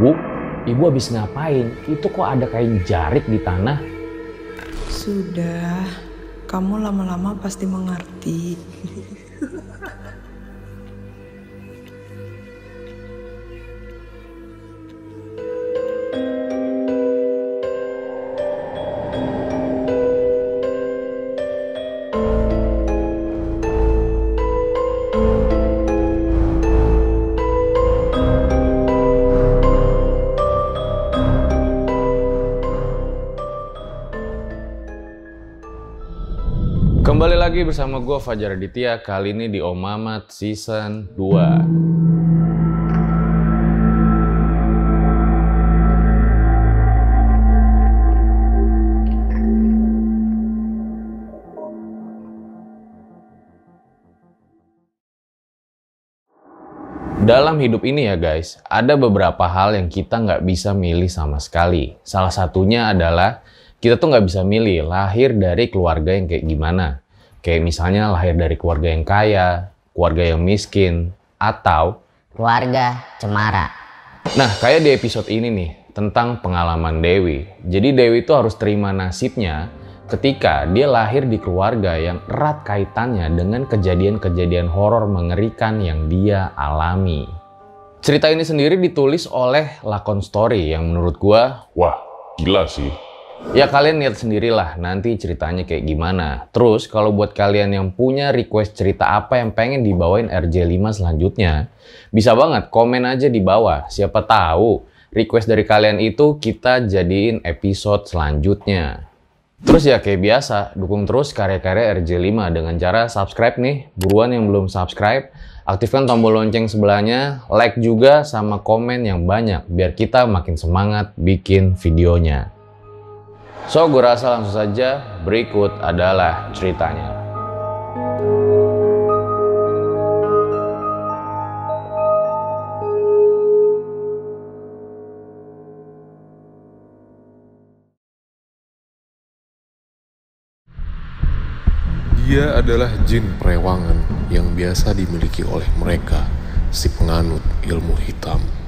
Bu, ibu habis ngapain? Itu kok ada kain jarik di tanah? Sudah, kamu lama-lama pasti mengerti. Kembali lagi bersama gue Fajar Aditya, kali ini di Omamat Season 2. Dalam hidup ini ya guys, ada beberapa hal yang kita nggak bisa milih sama sekali. Salah satunya adalah kita tuh nggak bisa milih lahir dari keluarga yang kayak gimana. Kayak misalnya lahir dari keluarga yang kaya, keluarga yang miskin, atau keluarga cemara. Nah, kayak di episode ini nih, tentang pengalaman Dewi. Jadi Dewi itu harus terima nasibnya ketika dia lahir di keluarga yang erat kaitannya dengan kejadian-kejadian horor mengerikan yang dia alami. Cerita ini sendiri ditulis oleh Lakon Story yang menurut gua, Wah, gila sih. Ya kalian lihat sendirilah nanti ceritanya kayak gimana. Terus kalau buat kalian yang punya request cerita apa yang pengen dibawain RJ5 selanjutnya, bisa banget komen aja di bawah. Siapa tahu request dari kalian itu kita jadiin episode selanjutnya. Terus ya kayak biasa, dukung terus karya-karya RJ5 dengan cara subscribe nih. Buruan yang belum subscribe, aktifkan tombol lonceng sebelahnya, like juga sama komen yang banyak biar kita makin semangat bikin videonya. So, gue rasa langsung saja berikut adalah ceritanya. Dia adalah jin perewangan yang biasa dimiliki oleh mereka, si penganut ilmu hitam.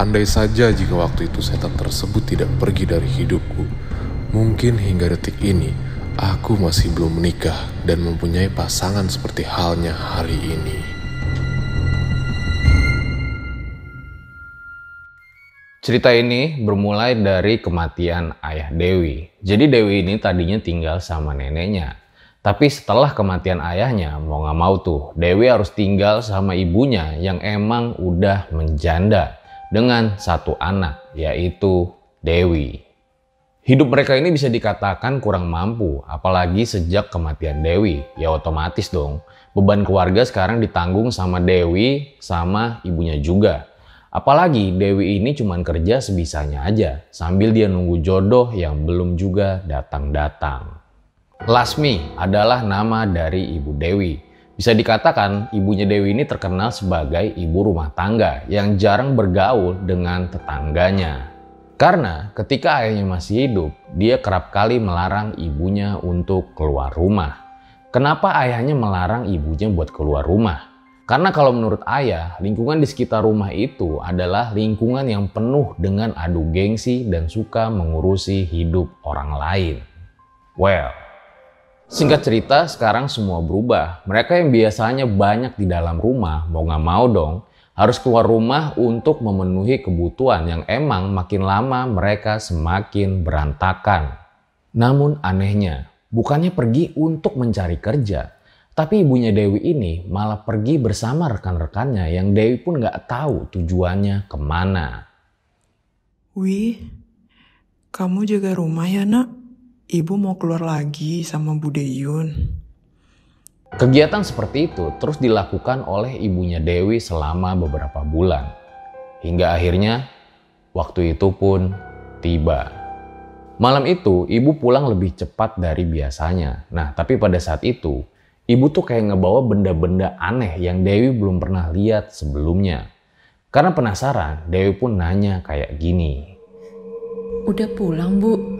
Andai saja jika waktu itu setan tersebut tidak pergi dari hidupku, mungkin hingga detik ini aku masih belum menikah dan mempunyai pasangan seperti halnya hari ini. Cerita ini bermulai dari kematian ayah Dewi. Jadi Dewi ini tadinya tinggal sama neneknya. Tapi setelah kematian ayahnya, mau nggak mau tuh, Dewi harus tinggal sama ibunya yang emang udah menjanda dengan satu anak, yaitu Dewi. Hidup mereka ini bisa dikatakan kurang mampu, apalagi sejak kematian Dewi. Ya otomatis dong, beban keluarga sekarang ditanggung sama Dewi sama ibunya juga. Apalagi Dewi ini cuma kerja sebisanya aja, sambil dia nunggu jodoh yang belum juga datang-datang. Lasmi adalah nama dari ibu Dewi. Bisa dikatakan ibunya Dewi ini terkenal sebagai ibu rumah tangga yang jarang bergaul dengan tetangganya. Karena ketika ayahnya masih hidup, dia kerap kali melarang ibunya untuk keluar rumah. Kenapa ayahnya melarang ibunya buat keluar rumah? Karena kalau menurut ayah, lingkungan di sekitar rumah itu adalah lingkungan yang penuh dengan adu gengsi dan suka mengurusi hidup orang lain. Well, singkat cerita sekarang semua berubah. Mereka yang biasanya banyak di dalam rumah, mau nggak mau dong, harus keluar rumah untuk memenuhi kebutuhan yang emang makin lama mereka semakin berantakan. Namun anehnya, bukannya pergi untuk mencari kerja, tapi ibunya Dewi ini malah pergi bersama rekan-rekannya yang Dewi pun nggak tahu tujuannya ke mana. Wih, kamu jaga rumah ya nak? Ibu mau keluar lagi sama Bu Deyun. Kegiatan seperti itu terus dilakukan oleh ibunya Dewi selama beberapa bulan. Hingga akhirnya waktu itu pun tiba. Malam itu ibu pulang lebih cepat dari biasanya. Nah tapi pada saat itu ibu tuh kayak ngebawa benda-benda aneh yang Dewi belum pernah lihat sebelumnya. Karena penasaran, Dewi pun nanya kayak gini. Udah pulang, Bu?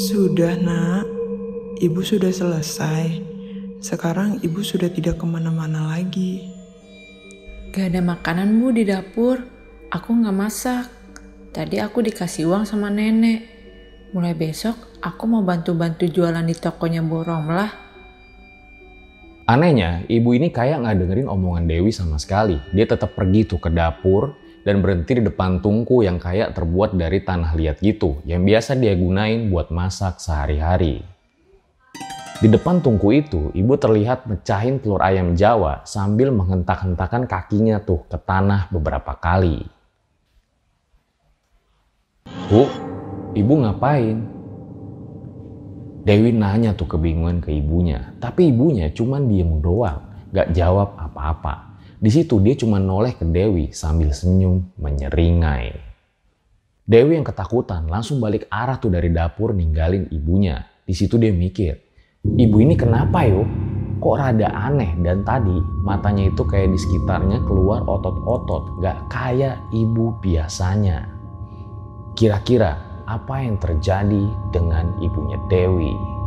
Sudah nak, ibu sudah selesai. Sekarang ibu sudah tidak ke mana-mana lagi. Gak ada makanan, Bu, di dapur. aku nggak masak. Tadi aku dikasih uang sama nenek. Mulai besok aku mau bantu-bantu jualan di tokonya Bu Romlah. Anehnya, ibu ini kayak nggak dengerin omongan Dewi sama sekali. Dia tetap pergi tuh ke dapur dan berhenti di depan tungku yang kayak terbuat dari tanah liat gitu, yang biasa dia gunain buat masak sehari-hari. Di depan tungku itu, ibu terlihat mecahin telur ayam Jawa sambil menghentak-hentakan kakinya tuh ke tanah beberapa kali. Bu, ibu ngapain? Dewi nanya tuh kebingungan ke ibunya, tapi ibunya cuman diem doang, gak jawab apa-apa. Di situ dia cuma noleh ke Dewi sambil senyum menyeringai. Dewi yang ketakutan langsung balik arah tuh dari dapur ninggalin ibunya. Di situ dia mikir, ibu ini kenapa yuk? Kok rada aneh dan tadi matanya itu kayak di sekitarnya keluar otot-otot, gak kayak ibu biasanya. Kira-kira apa yang terjadi dengan ibunya Dewi?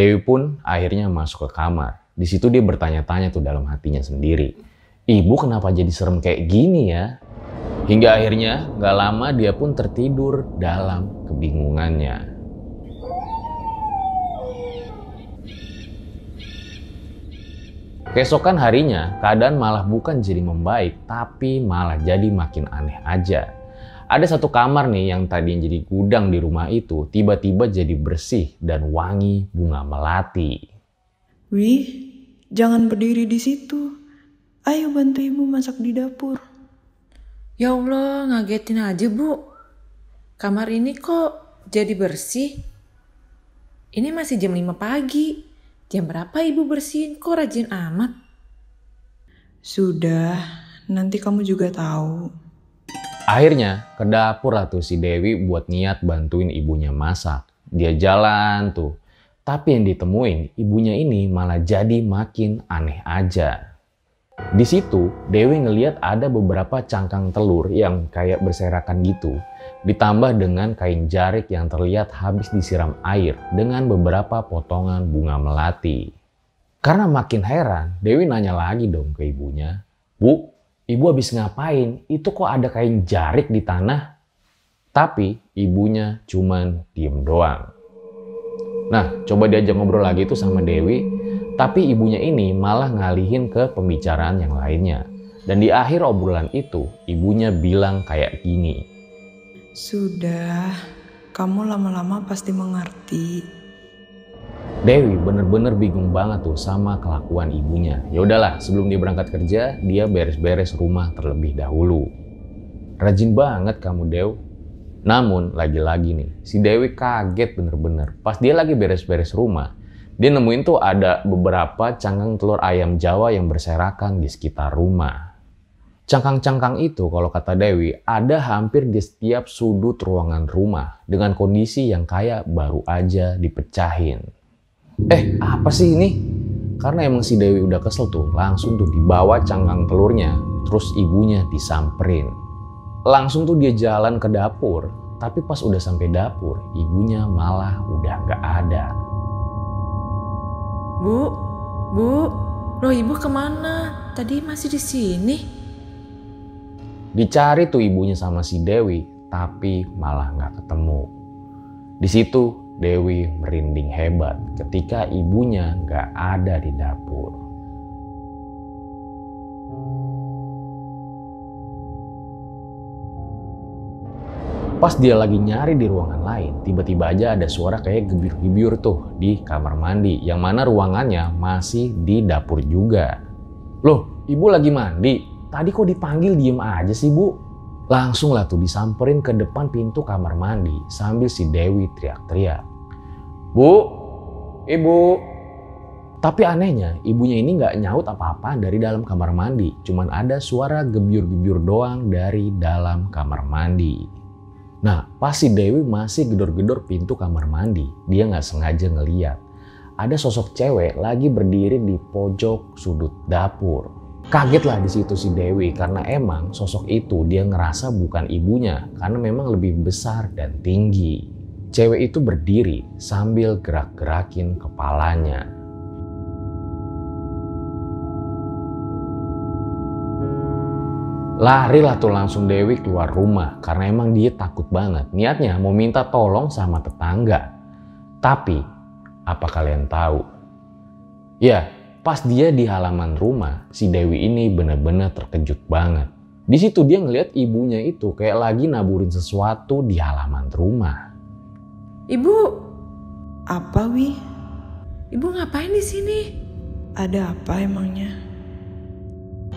Dewi pun akhirnya masuk ke kamar. Di situ dia bertanya-tanya tuh dalam hatinya sendiri. Ibu kenapa jadi serem kayak gini ya? Hingga akhirnya gak lama dia pun tertidur dalam kebingungannya. Keesokan harinya, keadaan malah bukan jadi membaik, tapi malah jadi makin aneh aja. Ada satu kamar nih yang tadi jadi gudang di rumah itu, tiba-tiba jadi bersih dan wangi bunga melati. Wih, jangan berdiri di situ. Ayo bantu ibu masak di dapur. Ya Allah, ngagetin aja bu. Kamar ini kok jadi bersih? Ini masih jam 5 pagi. Jam berapa ibu bersihin? Kok rajin amat? Sudah, nanti kamu juga tahu. Akhirnya ke dapur lah tuh si Dewi buat niat bantuin ibunya masak. Dia jalan tuh. Tapi yang ditemuin ibunya ini malah jadi makin aneh aja. Di situ Dewi ngeliat ada beberapa cangkang telur yang kayak berserakan gitu. Ditambah dengan kain jarik yang terlihat habis disiram air dengan beberapa potongan bunga melati. Karena makin heran, Dewi nanya lagi dong ke ibunya. Bu, ibu habis ngapain? Itu kok ada kain jarik di tanah? Tapi ibunya cuman diem doang. Nah, coba diajak ngobrol lagi tuh sama Dewi, tapi ibunya ini malah ngalihin ke pembicaraan yang lainnya. Dan di akhir obrolan itu, ibunya bilang kayak gini. Sudah, kamu lama-lama pasti mengerti. Dewi bener-bener bingung banget tuh sama kelakuan ibunya. Ya udahlah, sebelum dia berangkat kerja, dia beres-beres rumah terlebih dahulu. Rajin banget kamu Dew. Namun lagi-lagi nih, si Dewi kaget bener-bener. Pas dia lagi beres-beres rumah, dia nemuin tuh ada beberapa cangkang telur ayam Jawa yang berserakan di sekitar rumah. Cangkang-cangkang itu kalau kata Dewi ada hampir di setiap sudut ruangan rumah dengan kondisi yang kayak baru aja dipecahin. Eh apa sih ini? Karena emang si Dewi udah kesel tuh langsung tuh dibawa cangkang telurnya terus ibunya disamperin. Langsung tuh dia jalan ke dapur tapi pas udah sampai dapur ibunya malah udah gak ada. Bu, bu, loh ibu ke mana? Tadi masih di sini. Dicari tuh ibunya sama si Dewi, tapi malah nggak ketemu. Di situ Dewi merinding hebat ketika ibunya nggak ada di dapur. Pas dia lagi nyari di ruangan lain, tiba-tiba aja ada suara kayak gebyur-gebyur tuh di kamar mandi, yang mana ruangannya masih di dapur juga. Loh, ibu lagi mandi? Tadi kok dipanggil diem aja sih bu? Langsung lah tuh disamperin ke depan pintu kamar mandi sambil si Dewi teriak-teriak. Bu, ibu. Tapi anehnya ibunya ini nggak nyaut apa-apa dari dalam kamar mandi. Cuman ada suara gebyur-gebyur doang dari dalam kamar mandi. Nah, pas si Dewi masih gedor-gedor pintu kamar mandi, dia nggak sengaja ngeliat. Ada sosok cewek lagi berdiri di pojok sudut dapur. Kaget lah di situ si Dewi karena emang sosok itu dia ngerasa bukan ibunya karena memang lebih besar dan tinggi. Cewek itu berdiri sambil gerak-gerakin kepalanya. Larilah tuh langsung Dewi keluar rumah karena emang dia takut banget. Niatnya mau minta tolong sama tetangga. Tapi apa kalian tahu? Ya, pas dia di halaman rumah, si Dewi ini bener-bener terkejut banget. Di situ dia ngeliat ibunya itu kayak lagi naburin sesuatu di halaman rumah. Ibu, Apa, Wi? ibu ngapain di sini? Ada apa emangnya?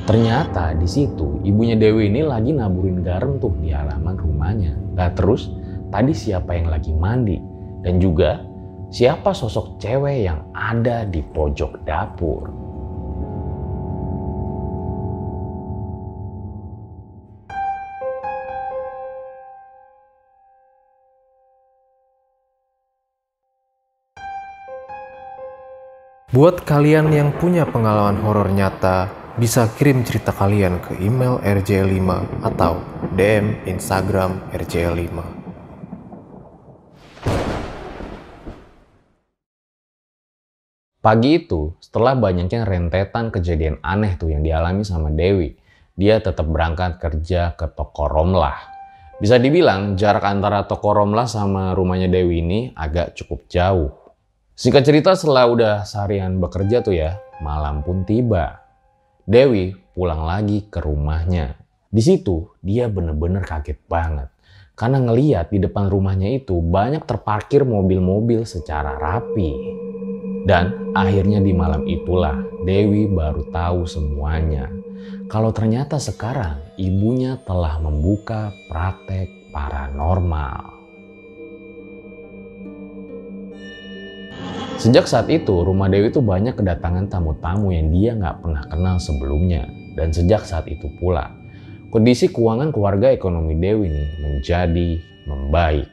Ternyata di situ ibunya Dewi ini lagi naburin garam tuh di halaman rumahnya. Nah terus tadi siapa yang lagi mandi dan juga siapa sosok cewek yang ada di pojok dapur. Buat kalian yang punya pengalaman horor nyata, bisa kirim cerita kalian ke email rj5 atau DM Instagram rj5. Pagi itu, setelah banyaknya rentetan kejadian aneh tuh yang dialami sama Dewi, dia tetap berangkat kerja ke toko Romlah. Bisa dibilang jarak antara toko Romlah sama rumahnya Dewi ini agak cukup jauh. Singkat cerita setelah udah seharian bekerja tuh ya, malam pun tiba. Dewi pulang lagi ke rumahnya. Di situ dia bener-bener kaget banget. Karena ngeliat di depan rumahnya itu banyak terparkir mobil-mobil secara rapi. Dan akhirnya di malam itulah Dewi baru tahu semuanya. Kalau ternyata sekarang ibunya telah membuka praktek paranormal. Sejak saat itu, rumah Dewi itu banyak kedatangan tamu-tamu yang dia nggak pernah kenal sebelumnya. Dan sejak saat itu pula, kondisi keuangan keluarga ekonomi Dewi nih menjadi membaik.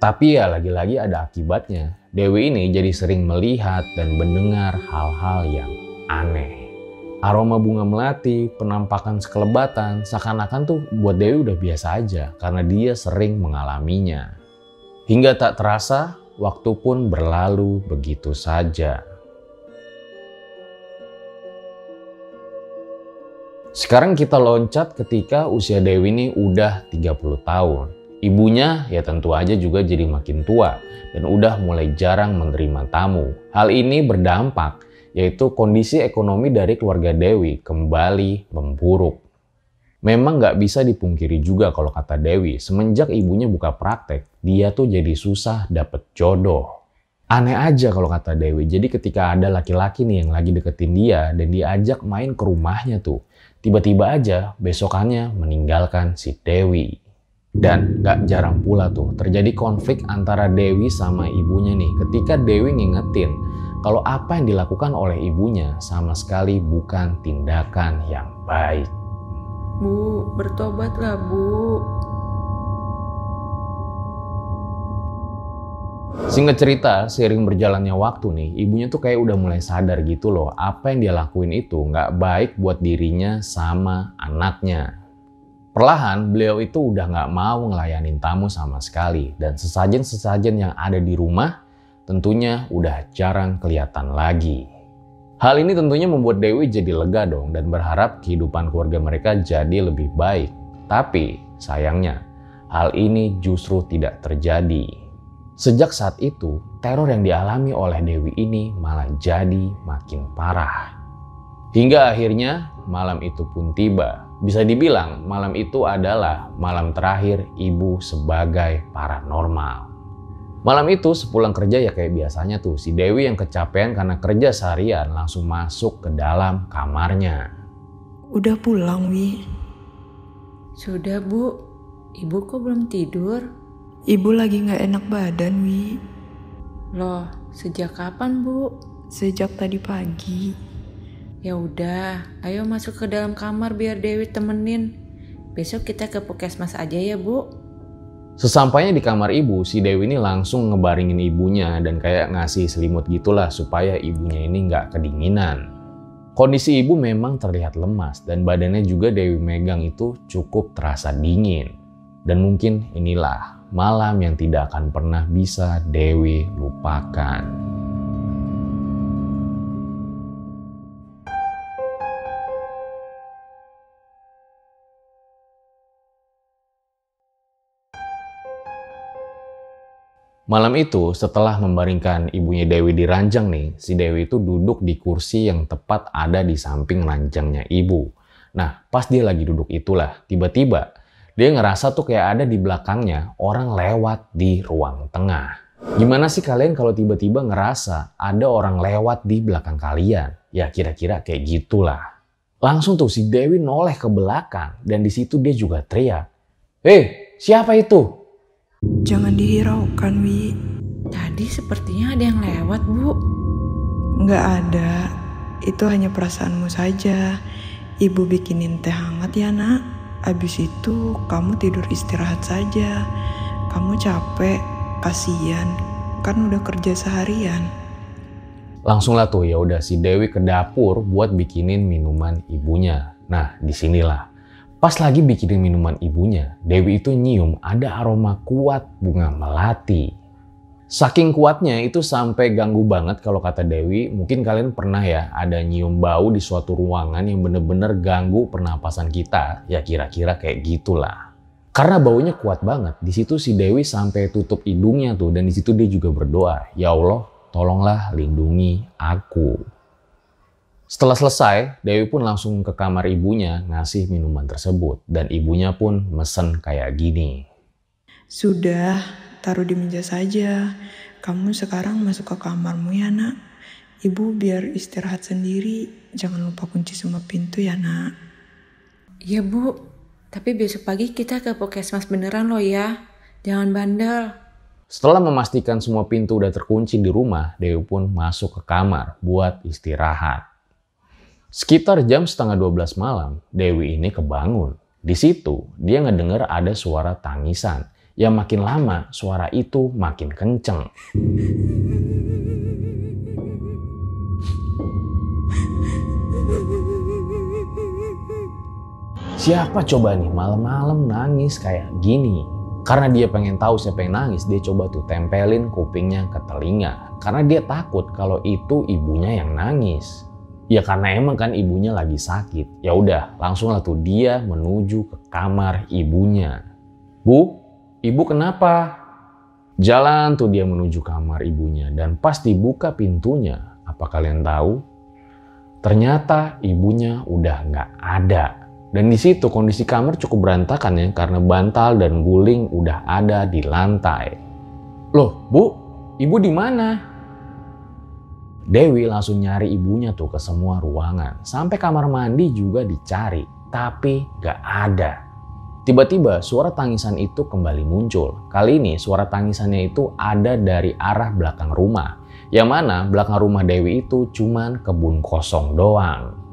Tapi ya lagi-lagi ada akibatnya. Dewi ini jadi sering melihat dan mendengar hal-hal yang aneh. Aroma bunga melati, penampakan sekelebatan, seakan-akan tuh buat Dewi udah biasa aja karena dia sering mengalaminya. Hingga tak terasa, waktu pun berlalu begitu saja. Sekarang kita loncat ketika usia Dewi ini udah 30 tahun. Ibunya ya tentu aja juga jadi makin tua dan udah mulai jarang menerima tamu. Hal ini berdampak yaitu kondisi ekonomi dari keluarga Dewi kembali memburuk. Memang nggak bisa dipungkiri juga kalau kata Dewi, semenjak ibunya buka praktek, dia tuh jadi susah dapet jodoh. Aneh aja kalau kata Dewi, jadi ketika ada laki-laki nih yang lagi deketin dia dan diajak main ke rumahnya tuh, tiba-tiba aja besokannya meninggalkan si Dewi. Dan gak jarang pula tuh terjadi konflik antara Dewi sama ibunya nih ketika Dewi ngingetin kalau apa yang dilakukan oleh ibunya sama sekali bukan tindakan yang baik. Bu, bertobatlah bu. Singkat cerita, seiring berjalannya waktu nih, ibunya tuh kayak udah mulai sadar gitu loh, apa yang dia lakuin itu nggak baik buat dirinya sama anaknya. Perlahan, beliau itu udah nggak mau ngelayanin tamu sama sekali, dan sesajen-sesajen yang ada di rumah tentunya udah jarang kelihatan lagi. Hal ini tentunya membuat Dewi jadi lega dong dan berharap kehidupan keluarga mereka jadi lebih baik. Tapi sayangnya, hal ini justru tidak terjadi. Sejak saat itu, teror yang dialami oleh Dewi ini malah jadi makin parah. Hingga akhirnya malam itu pun tiba. Bisa dibilang malam itu adalah malam terakhir ibu sebagai paranormal. Malam itu sepulang kerja ya kayak biasanya tuh si Dewi yang kecapean karena kerja seharian langsung masuk ke dalam kamarnya. Udah pulang, Wi. Sudah bu, ibu kok belum tidur? Ibu lagi nggak enak badan, Wi. Loh, sejak kapan bu? Sejak tadi pagi. Ya udah, ayo masuk ke dalam kamar biar Dewi temenin. Besok kita ke puskesmas aja ya bu. Sesampainya di kamar ibu, si Dewi ini langsung ngebaringin ibunya dan kayak ngasih selimut gitulah supaya ibunya ini nggak kedinginan. Kondisi ibu memang terlihat lemas dan badannya juga Dewi megang itu cukup terasa dingin. Dan mungkin inilah malam yang tidak akan pernah bisa Dewi lupakan. Malam itu, setelah membaringkan ibunya Dewi di ranjang nih, si Dewi itu duduk di kursi yang tepat ada di samping ranjangnya ibu. Nah, pas dia lagi duduk itulah, tiba-tiba dia ngerasa tuh kayak ada di belakangnya orang lewat di ruang tengah. Gimana sih kalian kalau tiba-tiba ngerasa ada orang lewat di belakang kalian? Ya kira-kira kayak gitulah. Langsung tuh si Dewi noleh ke belakang dan di situ dia juga teriak. Eh, siapa itu? Jangan dihiraukan, Wi. Tadi sepertinya ada yang lewat, Bu. Nggak ada. Itu hanya perasaanmu saja. Ibu bikinin teh hangat ya, nak. Abis itu kamu tidur istirahat saja. Kamu capek, kasihan. Kan udah kerja seharian. Langsung lah tuh ya udah si Dewi ke dapur buat bikinin minuman ibunya. Nah, di sinilah Pas lagi bikinin minuman ibunya, Dewi itu nyium ada aroma kuat bunga melati. Saking kuatnya itu sampai ganggu banget kalau kata Dewi. Mungkin kalian pernah ya ada nyium bau di suatu ruangan yang bener-bener ganggu pernapasan kita. Ya kira-kira kayak gitulah. Karena baunya kuat banget. Di situ si Dewi sampai tutup hidungnya tuh dan di situ dia juga berdoa, "Ya Allah, tolonglah lindungi aku." Setelah selesai, Dewi pun langsung ke kamar ibunya ngasih minuman tersebut. Dan ibunya pun mesen kayak gini. Sudah, taruh di meja saja. Kamu sekarang masuk ke kamarmu ya nak. Ibu biar istirahat sendiri. Jangan lupa kunci semua pintu ya nak. Iya bu, tapi besok pagi kita ke Pokesmas beneran loh ya. Jangan bandel. Setelah memastikan semua pintu udah terkunci di rumah, Dewi pun masuk ke kamar buat istirahat. Sekitar jam setengah 12 malam, Dewi ini kebangun. Di situ, dia ngedengar ada suara tangisan. Yang makin lama, suara itu makin kenceng. Siapa coba nih malam-malam nangis kayak gini? Karena dia pengen tahu siapa yang nangis, dia coba tuh tempelin kupingnya ke telinga. Karena dia takut kalau itu ibunya yang nangis. Ya karena emang kan ibunya lagi sakit. Ya udah, langsung lah tuh dia menuju ke kamar ibunya. Bu, ibu kenapa? Jalan tuh dia menuju kamar ibunya dan pas dibuka pintunya, apa kalian tahu? Ternyata ibunya udah nggak ada. Dan di situ kondisi kamar cukup berantakan ya karena bantal dan guling udah ada di lantai. Loh, Bu, ibu di mana? Dewi langsung nyari ibunya tuh ke semua ruangan. Sampai kamar mandi juga dicari, tapi gak ada. Tiba-tiba suara tangisan itu kembali muncul. Kali ini suara tangisannya itu ada dari arah belakang rumah. Yang mana belakang rumah Dewi itu cuman kebun kosong doang.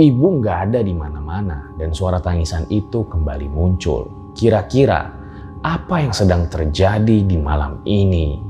Ibu nggak ada di mana-mana dan suara tangisan itu kembali muncul. Kira-kira apa yang sedang terjadi di malam ini?